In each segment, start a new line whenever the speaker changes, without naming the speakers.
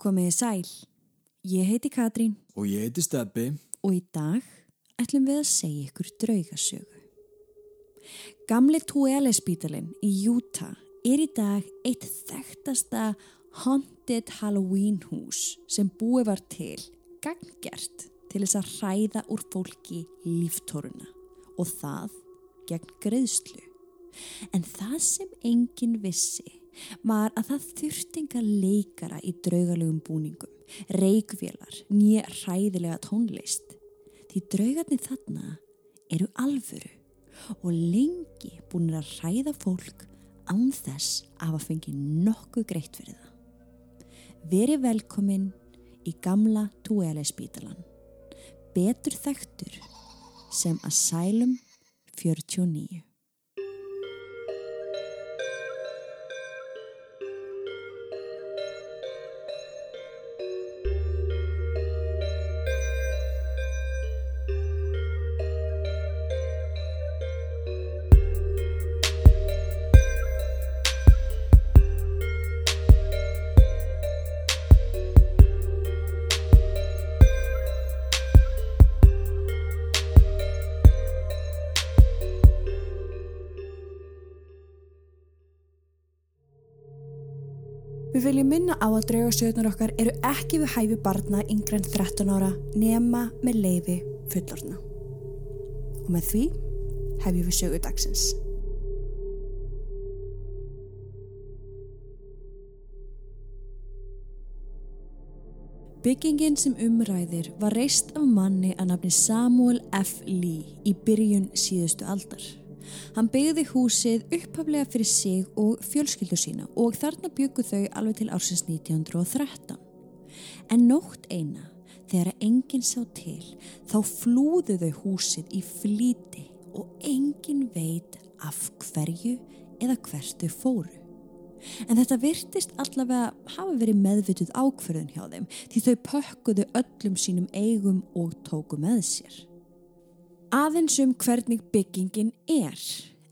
Komiði sæl. Ég heiti Katrín
Og ég heiti Steppi.
og í dag ætlum við að segja ykkur draugasögu. Gamli Tuele spítalinn í Utah er í dag eitt þekktasta haunted Halloween hús sem búið var til ganggert til þess að hræða úr fólki líftóruna og það gegn greiðslu. En það sem enginn vissi var að það þurfti enga leikara í draugalegum búningum, reikvélar, nýja hræðilega tónlist. Því draugarnir þarna eru alvöru og lengi búin að hræða fólk án þess að hafa fengið nokkuð greitt fyrir það. Veri velkomin í gamla Tuele spítalan. Betur þekktur sem Asylum 49. að draugasögnar okkar eru ekki við hæfi barna yngre en 13 ára nema með leifi fullorna. Og með því hefjum við sögu dagsins. Byggingin sem umræðir var reist af manni að nafni Samuel F. Lee í byrjun síðustu aldar. Hann byggði húsið upphaflega fyrir sig og fjölskyldu sína og þarna byggu þau alveg til ársins 1913. En nótt eina, þegar enginn sá til, þá flúðu þau húsið í flíti og enginn veit af hverju eða hvert þau fóru. En þetta virtist allavega hafa verið meðvituð ákverðun hjá þeim því þau pökkuðu öllum sínum eigum og tóku með sér. Aðeins um hvernig byggingin er,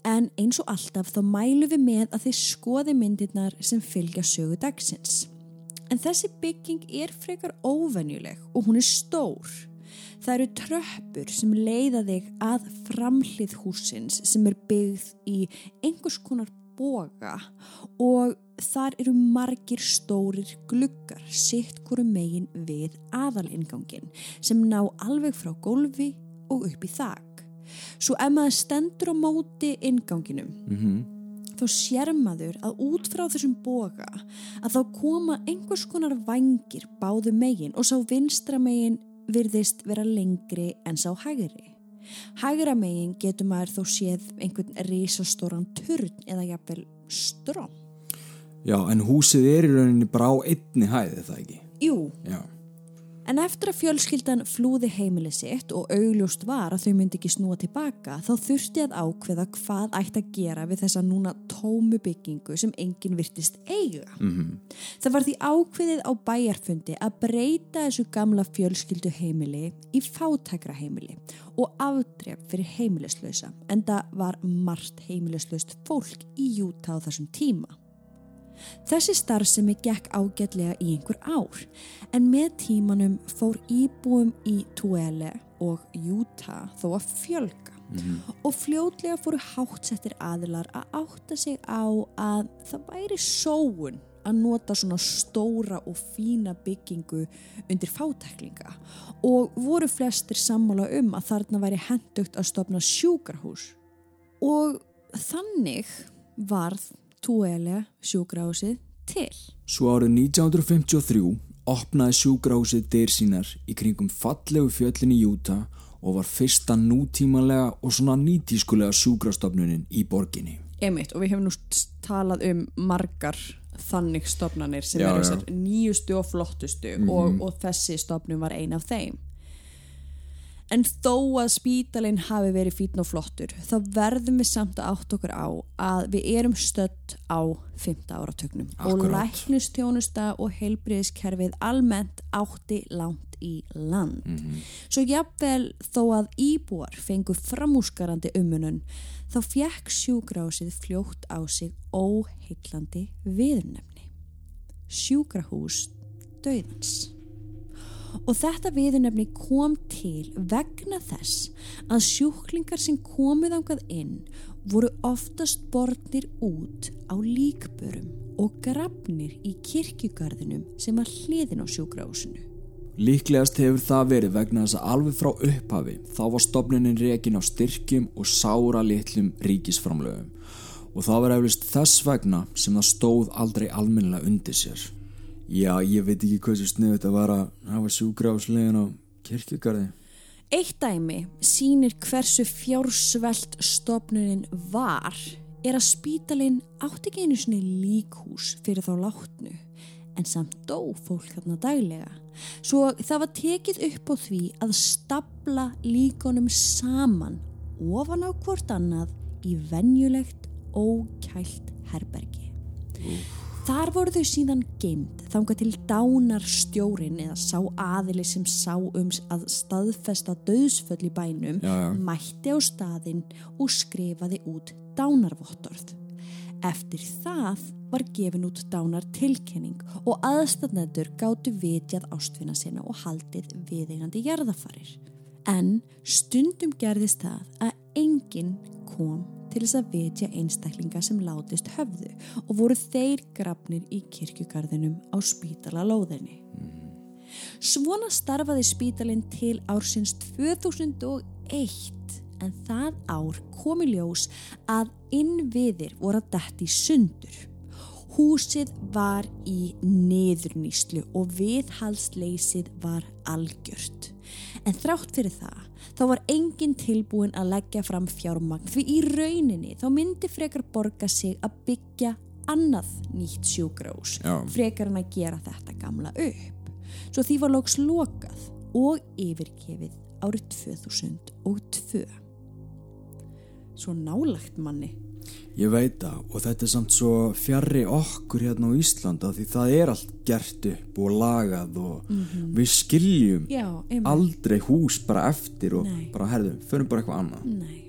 en eins og alltaf þá mælu við með að þið skoði myndirnar sem fylgja sögu dagsins. En þessi bygging er frekar óvenjuleg og hún er stór. Það eru tröppur sem leiða þig að framhlið húsins sem er byggð í einhvers konar boga og þar eru margir stórir gluggar sitt hverju megin við aðalingangin sem ná alveg frá gólfi og upp í þak. Svo ef maður stendur á móti inganginum
Mm
þá sér maður að út frá þessum boga að þá koma einhvers konar vangir báðu megin og sá vinstra megin virðist vera lengri en sá hægri. Hægra megin getur maður þó séð einhvern risastóran turn eða jafnvel stróm.
Já, en húsið er í rauninni bara á einni hæði, er það ekki?
Jú,
Já.
En eftir að fjölskyldan flúði heimili sitt og augljóst var að þau myndi ekki snúa tilbaka þá þurfti að ákveða hvað ætti að gera við þessa núna tómu byggingu sem enginn virtist eiga.
Mm
Það var því ákveðið á bæjarfundi að breyta þessu gamla fjölskyldu heimili í fátækra heimili og afdref fyrir heimilislausa en það var margt heimilislaust fólk í Júta á þessum tíma. Þessi starfsemi gekk ágætlega í einhver ár en með tímanum fór íbúum í Tuele og Utah þó að fjölga. Og fljótlega fóru hátsettir aðilar að átta sig á að það væri sóun að nota svona stóra og fína byggingu undir fátæklinga. Og voru flestir sammála um að þarna væri hendugt að stopna sjúkrahús. Og þannig varð Tuele sjúkrahúsið til.
Svo árið 1953 opnaði sjúkrahúsið dyr sínar í kringum fallegu fjöllin í Júta og var fyrsta nútímanlega og svona nýtískulega sjúkrastofnunin í borginni.
Emitt og við hefum nú talað um margar þannig stofnanir sem
Já, já.
þessar nýjustu og flottustu og, og þessi stofnun var ein af þeim. En þó að spítalinn hafi verið fítn og flottur þá verðum við samt að átt okkur á að við erum stödd á 5. áratögnum og
Akkúrat.
læknustjónusta og heilbriðiskerfið almennt átti langt í land. Svo jafnvel þó að íbúar fengu framúskarandi umunun þá fjekk sjúkrahúsið fljótt á sig óheillandi viðurnefni. Sjúkrahús döðans. Og þetta viðunefni kom til vegna þess að sjúklingar sem komið ángað inn voru oftast borðnir út á líkbörum og grafnir í kirkjugarðinum sem var hliðin á sjúkrahúsinu.
Líklegast hefur það verið vegna þess að alveg frá upphafi þá var stopnunin rekin á styrkjum og sára litlum ríkisframlögum og það var eflust þess vegna sem það stóð aldrei almennilega undir sér. Já, ég veit ekki hvað svo sniðut að vara að hafa sjúkrahúslegin á kirkjugarði.
Eitt dæmi sínir hversu fjársvelt stopnunin var er að spítalinn átti ekki einu svona líkhús fyrir þá látnu en samt dó fólk þarna daglega. Svo það var tekið upp á því að stapla líkonum saman ofan á hvort annað í venjulegt ókælt herbergi. Þar voru þau síðan geimt þanga til dánarstjórin eða sá aðili sem sá um að staðfesta döðsföll í bænum
Já, já.
mætti á staðinn og skrifaði út dánarvottorð. Eftir það var gefin út dánartilkenning og aðstæðnendur gáttu vitjað ástfinna sinna og haldið viðeigandi jarðafarir. En stundum gerðist það að enginn kom til þess að vitja einstaklinga sem látist höfðu og voru þeir grafnir í kirkjugarðinum á spítala lóðinni. Svona starfaði spítalinn til ársins 2001 en það ár komi ljós að innviðir voru að detti sundur. Húsið var í neðurnýslu og viðhalsleysið var algjört. En þrátt fyrir það, þá var enginn tilbúin að leggja fram fjármagn því í rauninni þá myndi frekar borga sig að byggja annað nýtt sjúkrós
Já.
frekar en að gera þetta gamla upp. Svo því var lóks lokað og yfirgefið árið 2002. Svo nálagt manni.
Ég veit það og þetta er samt svo fjarrri okkur hérna á Íslanda því það er allt gert upp og lagað og við skiljum
Já,
aldrei hús bara eftir og
Nei.
bara herðum, förum bara eitthvað annað.
Nei.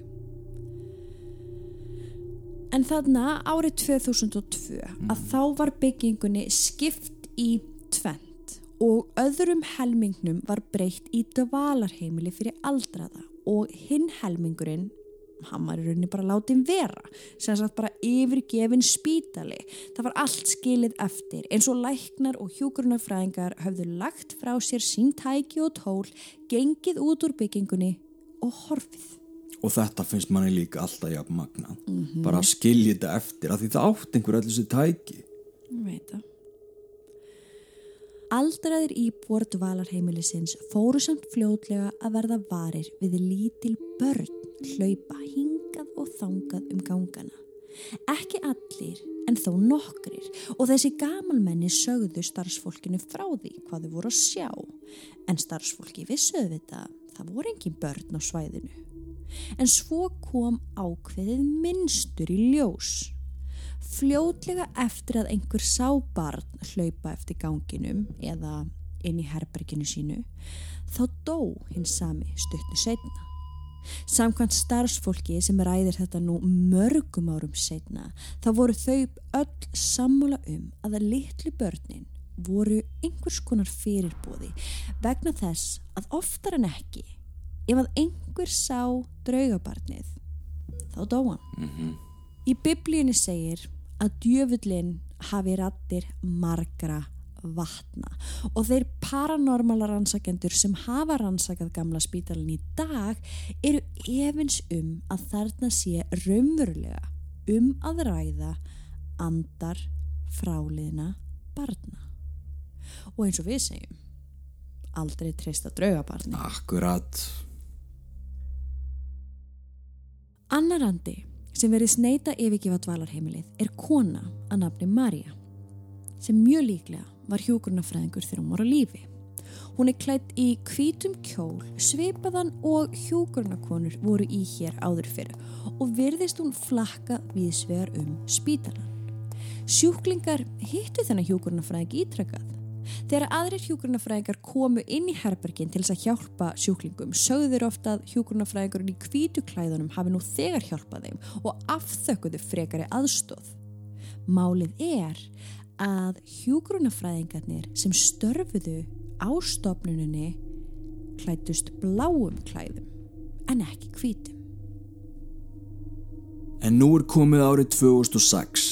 En þarna árið 2002 að þá var byggingunni skipt í tvent og öðrum helmingnum var breytt í dvalarheimili fyrir aldraða og hinn helmingurinn hann var í rauninni bara látin vera sem sagt bara yfirgefin spítali. Það var allt skilið eftir eins og læknar og hjúgrunarfræðingar höfðu lagt frá sér sín tæki og tól gengið út úr byggingunni og horfið.
Og þetta finnst manni líka alltaf jafn magnað. Bara að skilja þetta eftir af því það átt einhver allir sér tæki.
Aldraðir íbúar dvalarheimilisins fóru samt fljótlega að verða varir við lítil börn hlaupa hingað og þangað um gangana. Ekki allir en þó nokkrir og þessi gamalmenni sögðu starfsfólkinu frá því hvað þau voru að sjá. En starfsfólki vissuðu þetta, það voru engin börn á svæðinu. En svo kom ákveðið minnstur í ljós. Fljótlega eftir að einhver sá barn hlaupa eftir ganginum eða inn í herberginu sínu, þá dó hins sami stuttu setna. Samkvæmt starfsfólki sem ræðir þetta nú mörgum árum setna, þá voru þau öll sammála um að að litlu börnin voru einhvers konar fyrirbóði vegna þess að oftar en ekki, ef að einhver sá draugabarnið, þá dó hann. Í biblíunni segir að djöfullin hafi rattir margra vatna og þeir paranormala rannsakendur sem hafa rannsakað gamla spítalinn í dag eru efins um að þarna sé raunverulega um að ræða andar fráliðna barna. Og eins og við segjum, aldrei treysta draugabarni.
Akkurat.
Annar andi sem verið sneita yfirgefa dvalarheimilið er kona að nafni Marja sem mjög líklega var hjúkurnafræðingur þegar hún var á lífi. Hún er klætt í hvítum kjól, svipaðan og hjúkurnakonur voru í hér áður fyrir og virðist hún flakka viðsvegar um spítalan. Sjúklingar hittu þennan hjúkurnafræðing ítrekað. Þegar aðrir hjúkurnafræðingar komu inn í herbergin til þess að hjálpa sjúklingum sögður ofta að hjúkurnafræðingurinn í hvítu klæðunum hafi nú þegar hjálpað þeim og afþökkuðu frekari aðstóð. Málið er að hjúgrunafræðingarnir sem störfuðu á stopnuninni klætust bláum klæðum en ekki hvítum.
En nú er komið árið 2006.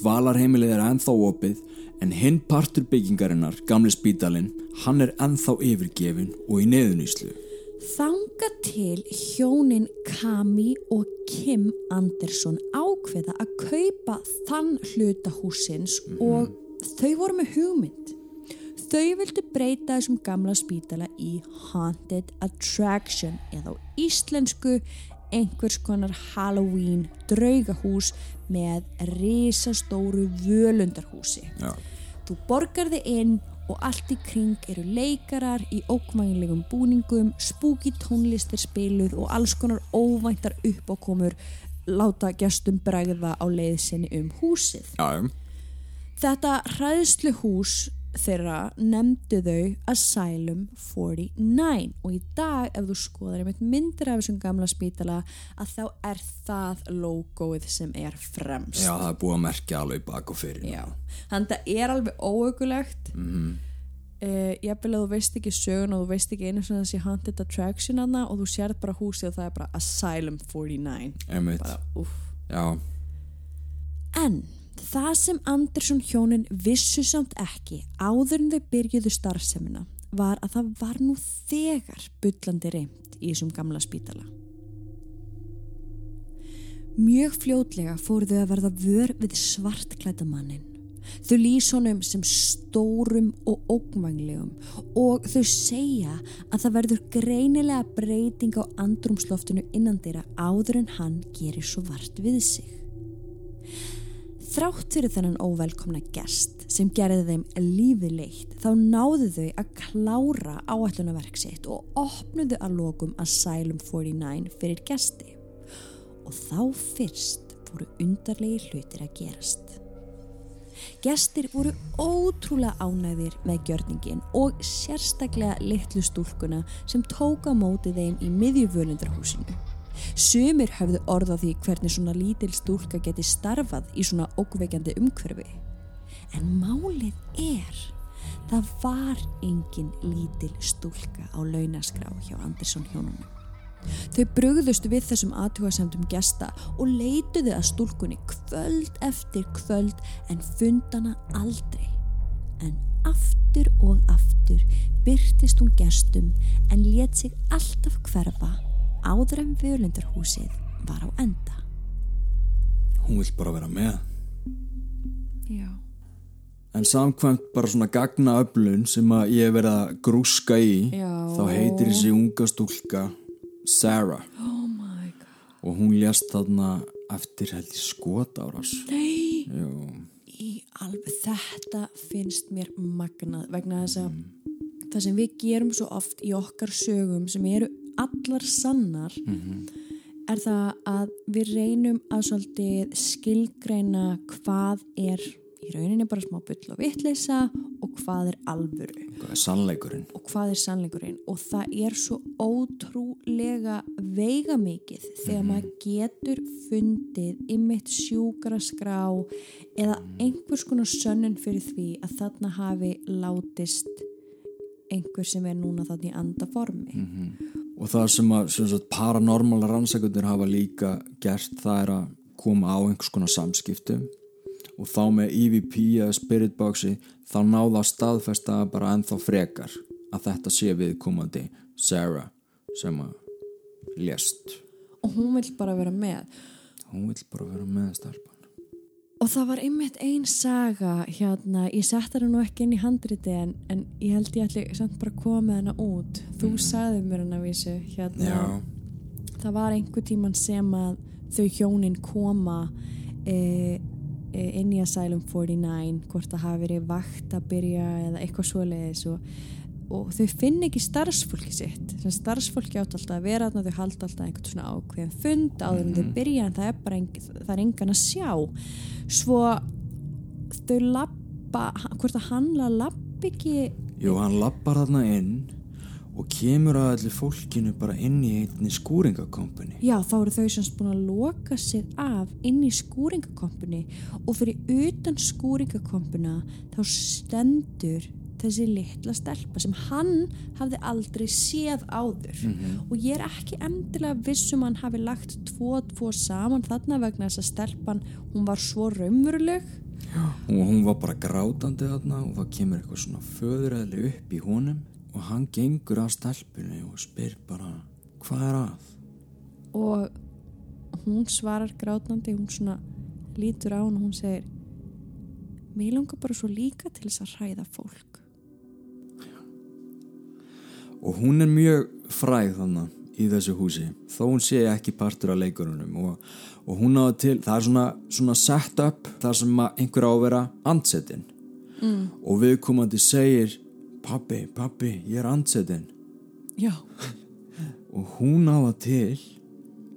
Dvalarheimilið er ennþá opið en hinn partur byggingarinnar, gamli spítalinn, hann er ennþá yfirgefin og í neðunýslu.
Þanga til hjónin Kami og Kim Andersson ákveða að kaupa þann hluta húsins og þau voru með hugmynd. Þau vildu breyta þessum gamla spítala í Haunted Attraction eða á íslensku einhvers konar Halloween draugahús með risastóru völundarhúsi.
Já.
Þú borgar þig inn og allt í kring eru leikarar í ókvæðinlegum búningum, spooky tónlistir spiluð og alls konar óvæntar uppákomur láta gestum bregða á leiðsinni um húsið.
Já,
Þetta hræðslu hús þeirra nefndu þau Asylum 49 og í dag ef þú skoðar einmitt myndir af þessum gamla spítala að þá er það logoið sem er fremst.
já, það er búið að merkja alveg bak og fyrir.
Já, þannig að það er alveg óögulegt mm
Mhm.
-hmm. ég vil að þú veist ekki sögun og þú veist ekki einu svona þessi haunted attraction hana og þú sérð bara húsið og það er bara Asylum 49
Einmitt.
bara En það sem Andersson hjónin vissu samt ekki áður en þau byrjuðu starfsemina var að það var nú þegar bullandi reynd í þessum gamla spítala. Mjög fljótlega fóru þau að verða vör við svartklæta mannin. Þau lýs honum sem stórum og ógmanglegum og þau segja að það verður greinilega breyting á andrumsloftinu innan þeirra áður en hann gerir svo vart við sig. Þrátt fyrir þennan óvelkomna gest sem gerði þeim lífið leitt þá náðu þau að klára áætlunaverk sitt og opnuðu að lokum Asylum 49 fyrir gesti. Og þá fyrst voru undarlegi hlutir að gerast. Gestir voru ótrúlega ánæðir með gjörningin og sérstaklega litlu stúlkuna sem tóka mótið þeim í miðjuvölundarhúsinu. Sumir höfðu orð á því hvernig svona lítil stúlka geti starfað í svona ókveikjandi umhverfi. En málið er, það var engin lítil stúlka á launaskrá hjá Andersson hjónunum. Þau brugðust við þessum aðtúasemdum gesta og leituðu að stúlkunni kvöld eftir kvöld en fundana aldrei. En aftur og aftur byrtist hún gestum en let sig alltaf hverfa áður en völundarhúsið var á enda.
hún vill bara vera með.
Já.
En samkvæmt bara svona gagna öflun sem að ég hef verið að grúska í,
Já.
þá heitir þessi unga stúlka Sarah
Oh my god.
og hún lést þarna eftir held ég skotárás.
Nei.
Jú,
Í alveg þetta finnst mér magnað vegna þess að það sem við gerum svo oft í okkar sögum sem eru allar sannar er það að við reynum að svolítið skilgreina hvað er í rauninni bara smá bull og vitleysa og hvað er alvöru?
Hvað er sannleikurinn?
og hvað er sannleikurinn? Og það er svo ótrúlega veigamikið þegar maður getur fundið ymmit sjúkraskrá eða einhvers konar sönnun fyrir því að þarna hafi látist einhver sem er núna þarna í andaformi
Og það sem að sem sagt, paranormala rannsakundir hafa líka gert það er að koma á einhvers konar samskiptum og þá með EVP eða Spirit Boxi þá náða að staðfesta bara ennþá frekar að þetta sé viðkomandi Sarah sem að lést.
og hún vil bara vera með.
Hún vill bara vera með stelpan.
og það var einmitt ein saga hérna, ég sett hana nú ekki inn í handriti en, en ég held ég ætli samt bara að koma hana út. Þú sagði mér hana vísu hérna.
Já,
það var einhver tíman sem að þau hjónin koma e, e, inn í Asylum 49 hvort það hafi verið vakt að byrja eða eitthvað svoleiðis og, og þau finn ekki starfsfólki sitt. Sem starfsfólki átt alltaf að vera þarna þau halda alltaf einhvern svona ákveðin fund áður en þau byrja en það er bara eng, það er engan að sjá. Svo þau lappa hvort að hann lappa ekki
jú hann lappar þarna inn og kemur að allir fólkinu bara inn í einni skúringakompani.
Já, þá eru þau semst búin að loka sig af inn í skúringakompuni. Og fyrir utan skúringakompuna þá stendur þessi litla stelpa sem hann hafði aldrei séð áður. Og ég er ekki endilega vissum hann hafi lagt tvo og tvo saman þarna vegna þess að stelpan hún var svo raunveruleg.
Og hún var bara grátandi þarna og það kemur eitthvað svona föðuræðli upp í honum og hann gengur að stelpunni og spyr bara hvað er að?
og hún svarar grátnandi hún svona lítur á hann og hún segir mér langar bara svo líka til þess að hræða fólk
og hún er mjög fræð þannig í þessu húsi þó hún sé ekki partur af leikurunum og, og hún áða til, það er svona, svona set up þar sem einhver á að vera andsetin mm. og viðkomandi segir pappi, pappi, ég er andsetin
Já.
Og hún áða til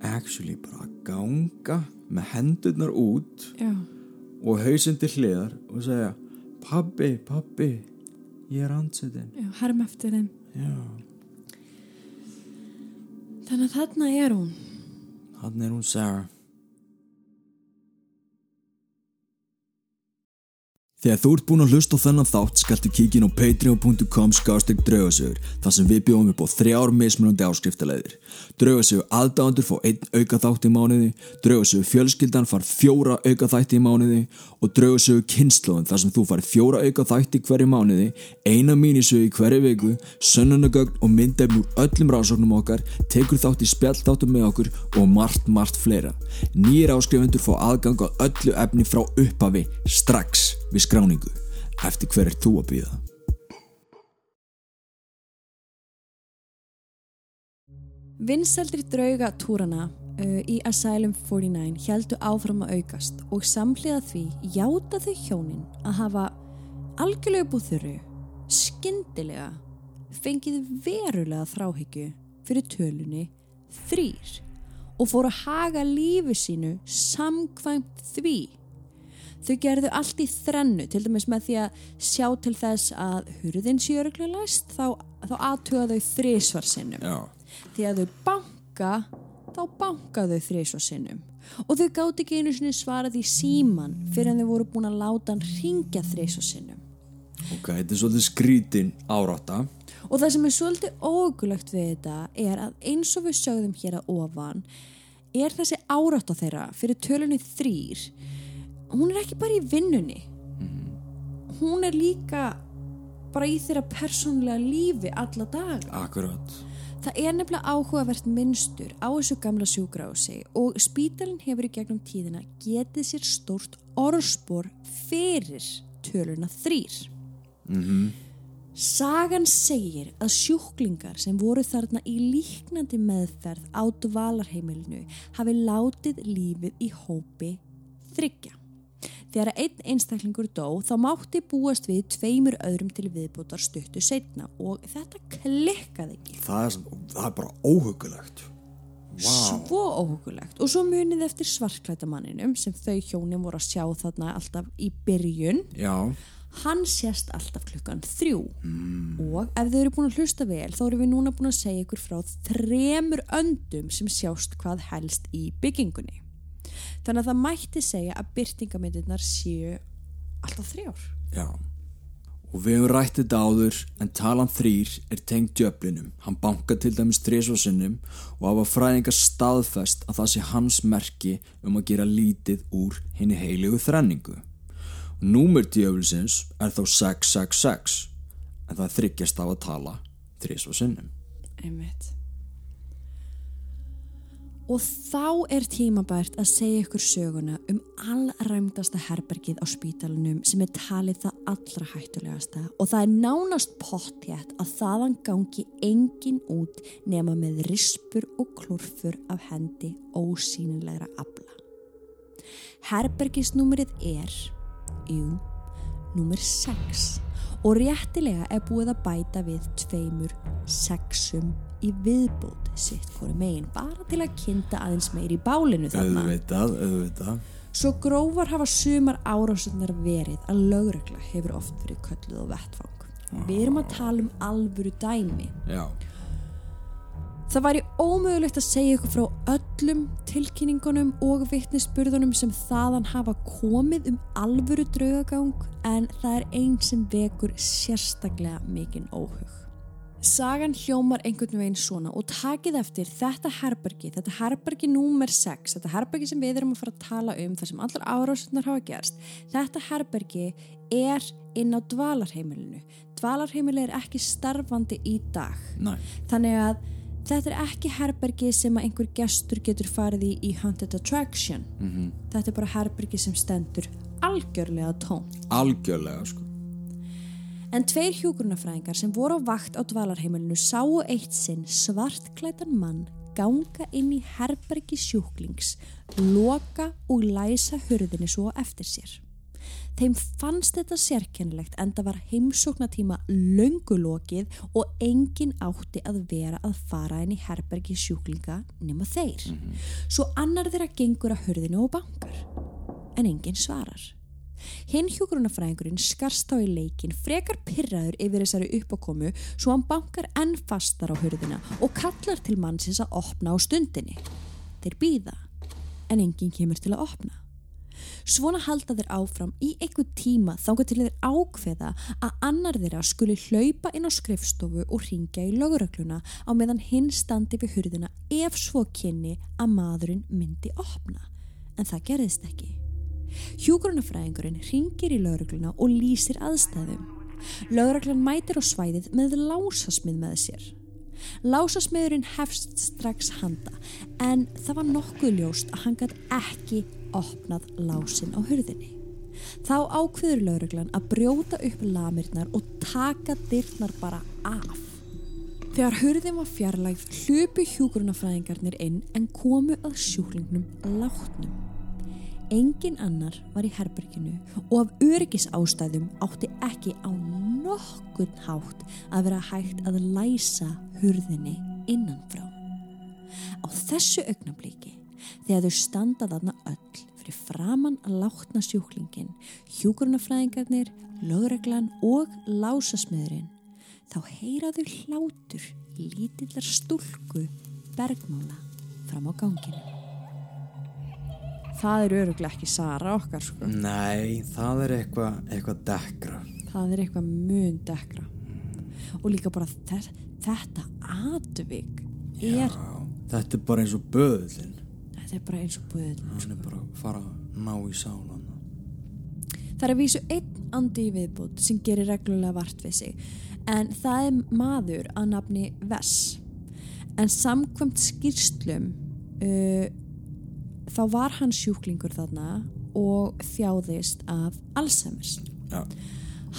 actually bara að ganga með hendurnar út
Já.
og hausinn til hliðar og segja pappi, pappi, ég er andsetin
Já, herm eftir þeim.
Já,
Þannig að þarna er hún.
Hann er hún Sarah Þegar þú ert búinn að hlusta á þennan þátt skaltu kíkin á patreon.com skásteg draugasögur þar sem við bjóðum upp á þrjár mismunandi áskriftaleiðir. Draugasögur aðdáðandur fá einn auka þátt í mánuði, draugasögur fjölskyldan far fjóra auka þætti í mánuði og draugasögur kynnslóðin þar sem þú far fjóra auka þætti hverju mánuði, eina mínisögu í hverju viku, sönnunagögn og myndefn úr öllum rannsóknum okkar, tekur þátt í spjallþáttum með okkur og margt, margt fleira. Nýjir áskrifundur fá aðgang á öllu efni frá upphafi strax við skráningu. Eftir hver er þú að býða
Vinsaldir drauga túrana uh, í Asylum 49 heldu áfram að aukast og samhliða því játa þau hjónin að hafa algjörlega búið þurru skyndilega fengið verulega þráhyggju fyrir tölunni þrýr og fóru að haga lífi sínu samkvæmt því Þau gerðu allt í þrennu, til dæmis með því að sjá til þess að hurðin sé öruglega læst, þá, þá aðtuga þau þrísvar sinnum.
Já,
Því að þau banka, þá banka þau þrísvar sinnum. Og þau gátt ekki einu sinni svarað í síman fyrir en þau voru búin að láta hann ringja þrísvar sinnum.
ok, þetta er svolítið skrítin árátta
Og það sem er svolítið ógulegt við þetta er að eins og við sögðum hér að ofan er þessi árátta þeirra fyrir tölunni þrýr hún er ekki bara í vinnunni hún er líka bara í þeirra persónlega lífi alla daga.
Akkurat
Það er nefnilega áhugavert minnstur á þessu gamla sjúgrási og spítalinn hefur í gegnum tíðina getið sér stórt orðspor fyrir töluna þrýr. Sagan segir að sjúklingar sem voru þarna í líknandi meðferð á dvalarheimilinu hafi látið lífið í hópi þryggja. Þegar einn einstaklingur dó þá mátti búast við tveimur öðrum til viðbútar stuttu setna og þetta klikkaði ekki.
Það er, það er bara óhugulegt Vá.
Svo óhugulegt og svo munið eftir svartklætamanninum sem þau hjónin voru að sjá þarna alltaf í byrjun.
Já,
hann sést alltaf klukkan þrjú. Og ef þau eru búin að hlusta vel þá erum við núna búin að segja ykkur frá þremur öndum sem sjást hvað helst í byggingunni þannig að það mætti segja að byrtingamyndirnar séu alltaf þrjár
já Og við hefum rætt þetta áður en talan þrýr er tengt djöflinum. Hann banka til dæmis þrísvarsinnum og hafa fræðingar staðfest að það sé hans merki um að gera lítið úr henni heilegu þrenningu. Númer djöflisins er þá 666 en það þryggjast af að tala þrísvarsinnum.
Einmitt. Og þá er tímabært að segja ykkur söguna um allræmdasta herbergið á spítalunum sem er talið það allra hættulegasta og það er nánast pottjætt að þaðan gangi engin út nema með rispur og klurfur af hendi ósýnilegra afla. Herbergisnúmerið er, jú, númer 6 og réttilega er búið að bæta við tveimur sexum í viðbót sitt hvori megin bara til að kynnta aðeins meir í bálinu þarna.
Auðvitað, auðvitað.
Svo grófar hafa sumar árásunar verið að lögregla hefur oft verið kölluð á vettfang. Við erum að tala um alvöru dæmi
Já,
Það væri ómögulegt að segja ykkur frá öllum tilkynningunum og vittnisspurðunum sem þaðan hafa komið um alvöru draugagang en það er einn sem vekur sérstaklega mikinn óhug. Sagan hljómar einhvern veginn svona og takið eftir þetta herbergi, þetta herbergi númer 6, þetta herbergi sem við erum að fara að tala um, það sem allar árásunar hafa gerst, þetta herbergi er inn á dvalarheimilinu. Dvalarheimili er ekki starfandi í dag.
Næ,
Þannig að þetta er ekki herbergi sem að einhver gestur getur farið í í Haunted Attraction. Þetta er bara herbergi sem stendur algjörlega tóm.
algjörlega sko
En tveir hjúgrunafræðingar sem voru á vakt á dvalarheimilinu sáu eitt sinn svartklætan mann ganga inn í herbergi sjúklings, loka og læsa hurðinni svo eftir sér. Þeim fannst þetta sérkennilegt en það var heimsóknatíma löngulokið og engin átti að vera að fara inn í herbergi sjúklinga nema þeir. Svo annar þeirra gengur að hurðinu og bankar. En engin svarar. Hinn hjúgrunafræðingurinn skarst þá í leikin frekar pyrraður yfir þessari uppákomu svo hann bankar enn fastar á hurðina og kallar til mannsins að opna á stundinni. Þeir býða, en enginn kemur til að opna. Svona halda þeir áfram í einhver tíma þángar til þeir ákveða að annar þeirra skuli hlaupa inn á skrifstofu og ringja í lögurökluna á meðan hinn standi við hurðina ef svo kynni að maðurinn myndi opna. En það gerðist ekki. Hjúgrunafræðingurinn ringir í laurugluna og lýsir aðstæðum. Lauruglan mætir á svæðið með lásasmið með sér. Lásasmiðurinn hefst strax handa en það var nokkuð ljóst að hann gætt ekki opnað lásin á hurðinni. Þá ákveður lauruglan að brjóta upp lamirnar og taka dyrnar bara af. Þegar hurðin var fjarlægð hlupu hjúgrunafræðingarnir inn en komu að sjúklingnum látnum. Engin annar var í herberginu og af öryggis ástæðum átti ekki á nokkurn hátt að vera hægt að læsa hurðinni innanfrá. Á þessu augnablíki, þegar þau standa þarna öll fyrir framann að látna sjúklingin, hjúgrunafræðingarnir, lögreglan og lásasmiðurinn, þá heyraðu hlátur lítillar stúlku bergmála fram á ganginu. Það er öruglega ekki Sara okkar sko.
Nei, það er eitthvað eitthva dekkra
Það er eitthvað mun dekra. Og líka bara þess, þetta atvik er,
Já, þetta er bara eins og böðlin
þetta er bara eins og búið.
Hann er bara að fara að ná í sálan
Það er að vísu einn andi í viðbútt sem gerir reglulega vart við sig. En það er maður að nafni Vess. En samkvæmt skýrslum uh, þá var hann sjúklingur þarna og þjáðist af Alzheimer's.
Já,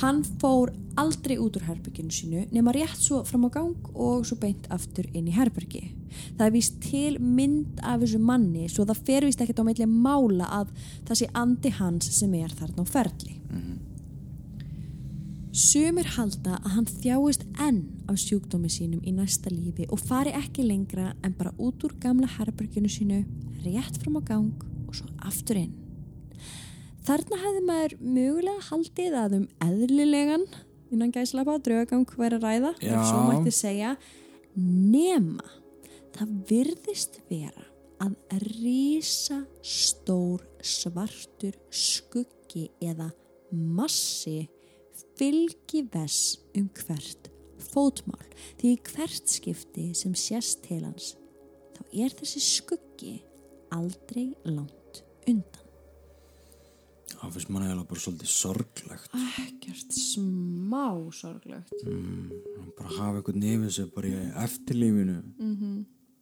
Hann fór aldrei út úr herberginu sínu nema rétt svo fram á gang og svo beint aftur inn í herbergi. Það er víst til mynd af þessu manni svo það fer víst ekkert á meðlega mála að það sé andi hans sem er þarna á ferli. Sumir halda að hann þjáist enn af sjúkdómi sínum í næsta lífi og fari ekki lengra en bara út úr gamla herberginu sínu, rétt fram á gang og svo aftur inn. Þarna hefði maður mögulega haldið að um eðlilegan innan gæslapa draugagang væri að ræða,
Já.
ef svo mætti segja, nema það virðist vera að rísa stór svartur skuggi eða massi fylgi vess um hvert fótmál því hvert skipti sem sést til hans þá er þessi skuggi aldrei langt undan.
það finnst mann eiginlega bara svolítið sorglegt
Ekkert smá sorglegt.
Hann bara hafa eitthvað nefið sér bara í eftirlífinu -hmm.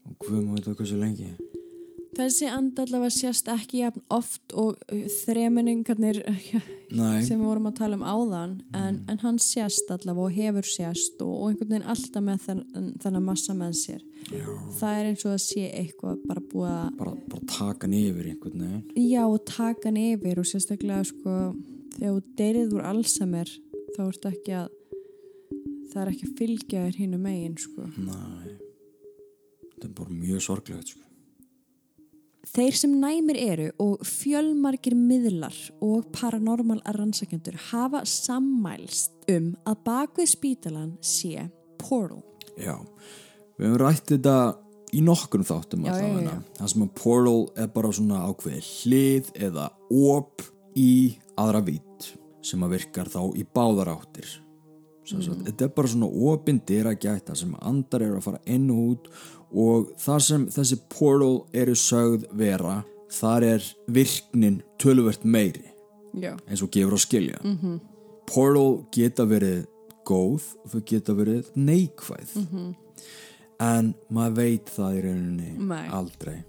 og hvað maður veit hvað svo lengi
Þessi andallega sést ekki jafn oft og uh, þreminningarnir
Nei,
sem við vorum að tala um áðan en, en hann sést allavega og hefur sést og, og einhvern veginn alltaf með þennan massa með sér.
já,
Það er eins og að sé eitthvað bara búið að
bara, bara taka hann yfir einhvern veginn
Já, og taka hann yfir og sérstaklega sko, þegar þú deyrið úr Alzheimer þá ertu ekki að það er ekki að fylgja þér hínu megin sko.
Nei, þetta er bara mjög sorglegt sko.
Þeir sem næmir eru og fjölmargir miðlar og paranormal rannsakjendur hafa sammælst um að bakvið spítalan sé portal.
Já, við hefum rætt þetta í nokkrum þáttum
Já, já.
allavega það sem að portal er bara svona ákveðið hlið eða op í aðra vít sem að virkar þá í báðar áttir Sagt, þetta er bara svona opin dyra gæta sem andar eru að fara inn og út og þar sem þessi portal eru sögð vera þar er virknin töluvert meiri
Já.
eins og gefur á skilja -hmm. portal geta verið góð og þau geta verið neikvæð -hmm. en maður veit það í rauninni
Nei.
aldrei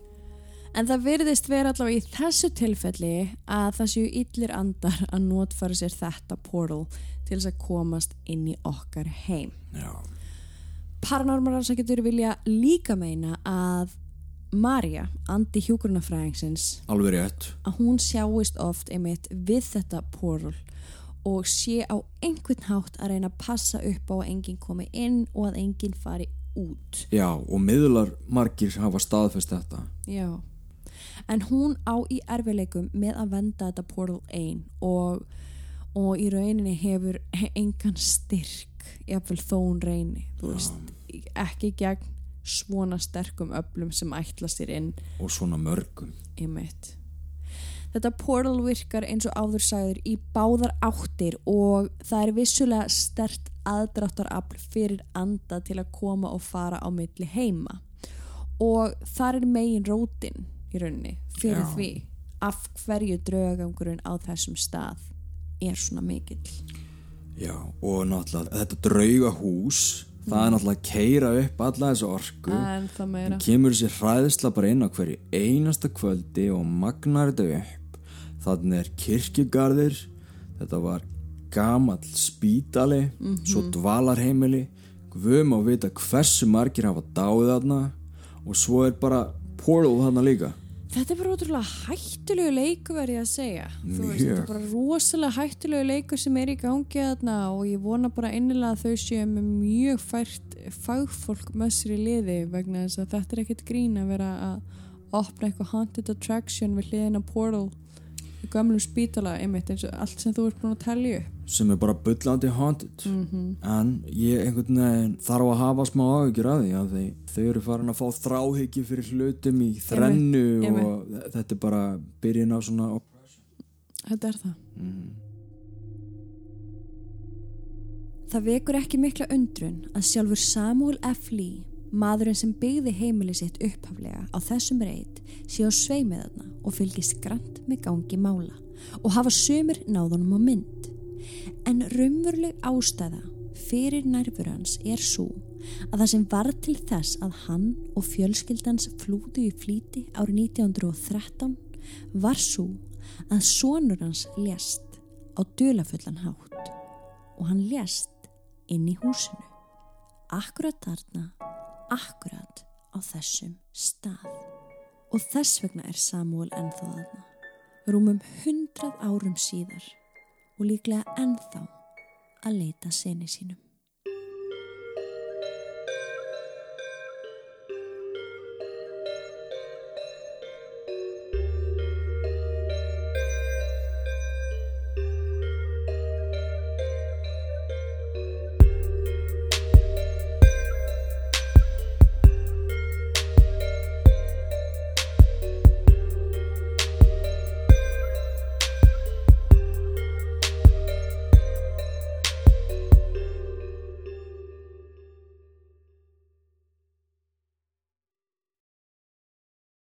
En það virðist vera allavega í þessu tilfelli að það séu illir andar að notfara sér þetta portal til þess að komast inn í okkar heim.
Já,
Paranormalansækjadur vilja líka meina að Marja, andi hjúgrunafræðingsins,
alveg rétt
að hún sjáist oft einmitt við þetta portal og sé á einhvern hátt að reyna að passa upp á að enginn komi inn og að enginn fari út.
Já, og miðlar margir hafa staðfest þetta
Já, en hún á í erfileikum með að venda þetta portal ein og, og í rauninni hefur engan styrk, jafnvel þó hún reyni, veist, ekki gegn svona sterkum öflum sem ætla sér inn.
Og svona mörgum.
Í mitt. Þetta portal virkar eins og áður sagður í báðar áttir og það er vissulega stert aðdráttarafl fyrir anda til að koma og fara á milli heima. Og þar er megin rótin í rauninni fyrir
Já.
því af hverju draugangurinn á þessum stað er svona mikill.
Já, og náttúrulega þetta draugahús það er náttúrulega að keira upp alla þessu orku.
En það meira.
kemur þessi hræðisla bara inn á hverju einasta kvöldi og magnar þetta upp. Þannig er kirkjugarðir þetta var gamall spítali svo dvalarheimili. Við má vita hversu margir hafa dáið þarna. Og svo er bara portal þarna líka
Þetta er bara ótrúlega hættulegu leiku verið að segja. Þú veist, þetta er bara rosalega hættulegu leiku sem er í gangi þarna og ég vona bara innilega að þau séu með mjög fært fagfólk með sér í liði vegna þess að þetta er ekkert grín að vera að opna eitthvað haunted attraction við hliðina portal í gömlum spítala einmitt eins og allt sem þú ert búin að telja upp.
Sem er bara bullandi haunted
Mhm.
en ég einhvern veginn þarf að hafa smá áhyggjur af því að þau, eru farin að fá þráhyggju fyrir hlutum í þrennu
einmitt.
og þetta er bara byrjun á svona
Þetta er það. Það vekur ekki mikla undrun að sjálfur Samuel F. Lee, maðurinn sem byggði heimili sitt upphaflega á þessum reit, sé á sveimið þarna og fylgist grant með gangi mála og hafa sömur náðunum á mynd. En raunveruleg ástæða fyrir nærfur hans er svo að það sem var til þess að hann og fjölskyldans flúðu í flýti árið 1913 var svo að sonur hans lést á dulafullan hátt. Og hann lést inn í húsinu. Akkurat þarna akkurat á þessum stað. Og þess vegna er Samuel ennþá þarna. Rúmum hundrað árum síðar og líklega ennþá að leita sinni sínum